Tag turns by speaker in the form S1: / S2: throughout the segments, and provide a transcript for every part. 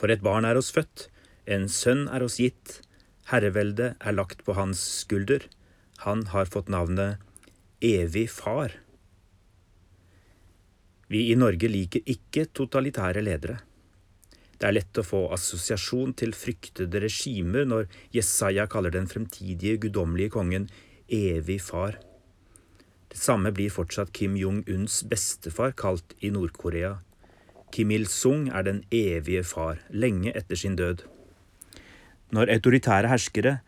S1: For et barn er oss født, en sønn er oss gitt, herreveldet er lagt på hans skulder, han har fått navnet Evig far. Vi i Norge liker ikke totalitære ledere. Det er lett å få assosiasjon til fryktede regimer når Jesaja kaller den fremtidige guddommelige kongen evig far. Det samme blir fortsatt Kim Jong-uns bestefar kalt i Nord-Korea. Kim Il-sung er den evige far, lenge etter sin død. Når autoritære herskere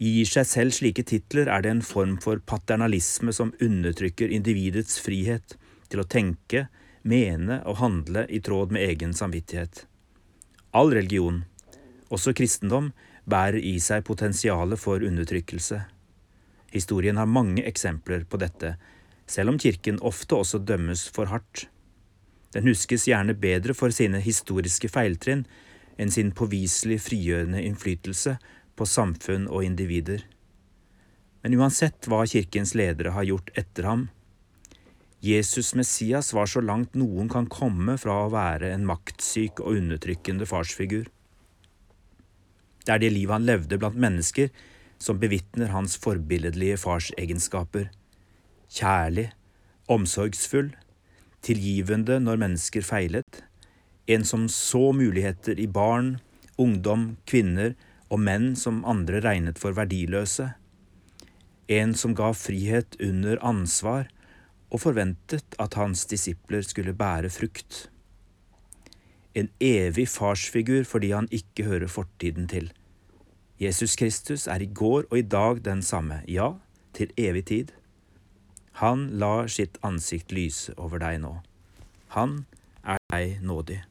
S1: gir seg selv slike titler, er det en form for paternalisme som undertrykker individets frihet til å tenke, mene og handle i tråd med egen samvittighet. All religion, også kristendom, bærer i seg potensialet for undertrykkelse. Historien har mange eksempler på dette, selv om kirken ofte også dømmes for hardt. Den huskes gjerne bedre for sine historiske feiltrinn enn sin påviselig frigjørende innflytelse på samfunn og individer. Men uansett hva kirkens ledere har gjort etter ham, Jesus Messias var så langt noen kan komme fra å være en maktsyk og undertrykkende farsfigur. Det er det livet han levde blant mennesker, som bevitner hans forbilledlige farsegenskaper. Kjærlig, omsorgsfull, tilgivende når mennesker feilet, en som så muligheter i barn, ungdom, kvinner og menn som andre regnet for verdiløse, en som ga frihet under ansvar og forventet at hans disipler skulle bære frukt. En evig farsfigur fordi han ikke hører fortiden til. Jesus Kristus er i går og i dag den samme, ja, til evig tid. Han lar sitt ansikt lyse over deg nå. Han er deg nådig.